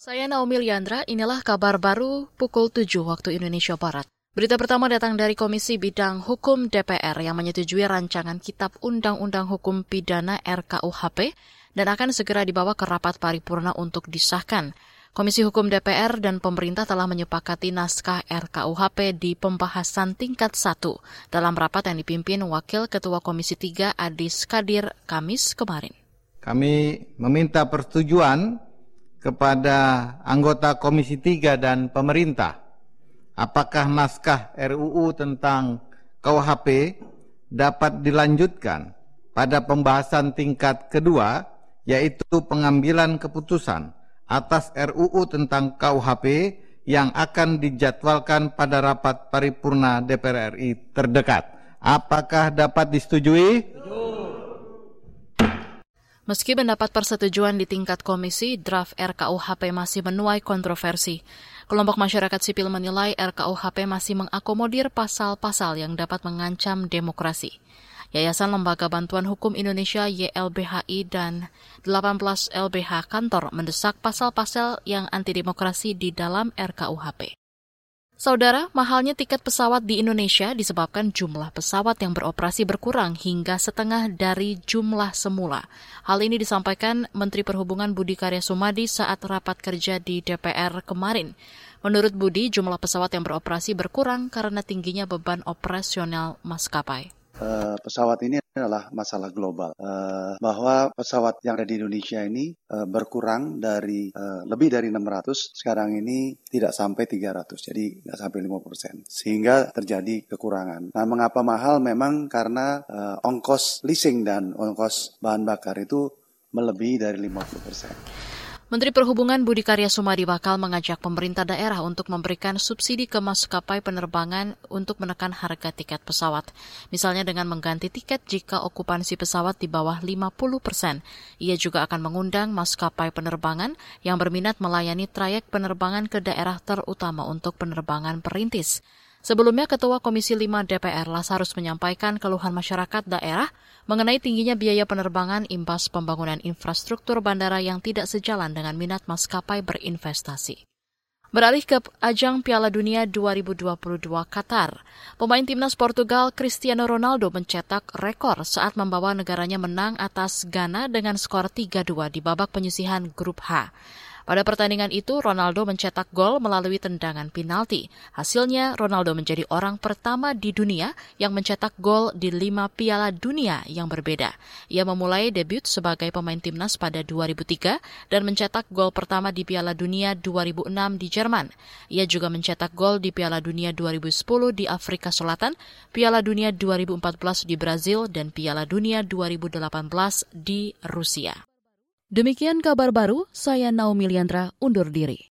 Saya Naomi Liandra, inilah kabar baru pukul 7 waktu Indonesia Barat. Berita pertama datang dari Komisi Bidang Hukum DPR yang menyetujui rancangan Kitab Undang-Undang Hukum Pidana RKUHP dan akan segera dibawa ke rapat paripurna untuk disahkan. Komisi Hukum DPR dan pemerintah telah menyepakati naskah RKUHP di pembahasan tingkat 1 dalam rapat yang dipimpin Wakil Ketua Komisi 3 Adis Kadir Kamis kemarin. Kami meminta persetujuan kepada anggota Komisi 3 dan pemerintah apakah naskah RUU tentang KUHP dapat dilanjutkan pada pembahasan tingkat kedua yaitu pengambilan keputusan atas RUU tentang KUHP yang akan dijadwalkan pada rapat paripurna DPR RI terdekat. Apakah dapat disetujui? Meski mendapat persetujuan di tingkat komisi, draft RKUHP masih menuai kontroversi. Kelompok masyarakat sipil menilai RKUHP masih mengakomodir pasal-pasal yang dapat mengancam demokrasi. Yayasan Lembaga Bantuan Hukum Indonesia YLBHI dan 18 LBH Kantor mendesak pasal-pasal yang antidemokrasi di dalam RKUHP. Saudara, mahalnya tiket pesawat di Indonesia disebabkan jumlah pesawat yang beroperasi berkurang hingga setengah dari jumlah semula. Hal ini disampaikan Menteri Perhubungan Budi Karya Sumadi saat rapat kerja di DPR kemarin. Menurut Budi, jumlah pesawat yang beroperasi berkurang karena tingginya beban operasional maskapai. Uh, pesawat ini adalah masalah global uh, bahwa pesawat yang ada di Indonesia ini uh, berkurang dari uh, lebih dari 600 sekarang ini tidak sampai 300 jadi nggak sampai 50% sehingga terjadi kekurangan. Nah mengapa mahal memang karena uh, ongkos leasing dan ongkos bahan bakar itu melebihi dari 50%. Menteri Perhubungan Budi Karya Sumadi bakal mengajak pemerintah daerah untuk memberikan subsidi ke maskapai penerbangan untuk menekan harga tiket pesawat. Misalnya dengan mengganti tiket jika okupansi pesawat di bawah 50 persen. Ia juga akan mengundang maskapai penerbangan yang berminat melayani trayek penerbangan ke daerah terutama untuk penerbangan perintis. Sebelumnya, Ketua Komisi 5 DPR Lasarus menyampaikan keluhan masyarakat daerah mengenai tingginya biaya penerbangan imbas pembangunan infrastruktur bandara yang tidak sejalan dengan minat maskapai berinvestasi. Beralih ke ajang Piala Dunia 2022 Qatar, pemain timnas Portugal Cristiano Ronaldo mencetak rekor saat membawa negaranya menang atas Ghana dengan skor 3-2 di babak penyisihan grup H. Pada pertandingan itu, Ronaldo mencetak gol melalui tendangan penalti. Hasilnya, Ronaldo menjadi orang pertama di dunia yang mencetak gol di lima piala dunia yang berbeda. Ia memulai debut sebagai pemain timnas pada 2003 dan mencetak gol pertama di Piala Dunia 2006 di Jerman. Ia juga mencetak gol di Piala Dunia 2010 di Afrika Selatan, Piala Dunia 2014 di Brazil, dan Piala Dunia 2018 di Rusia. Demikian kabar baru, saya Naomi Liandra undur diri.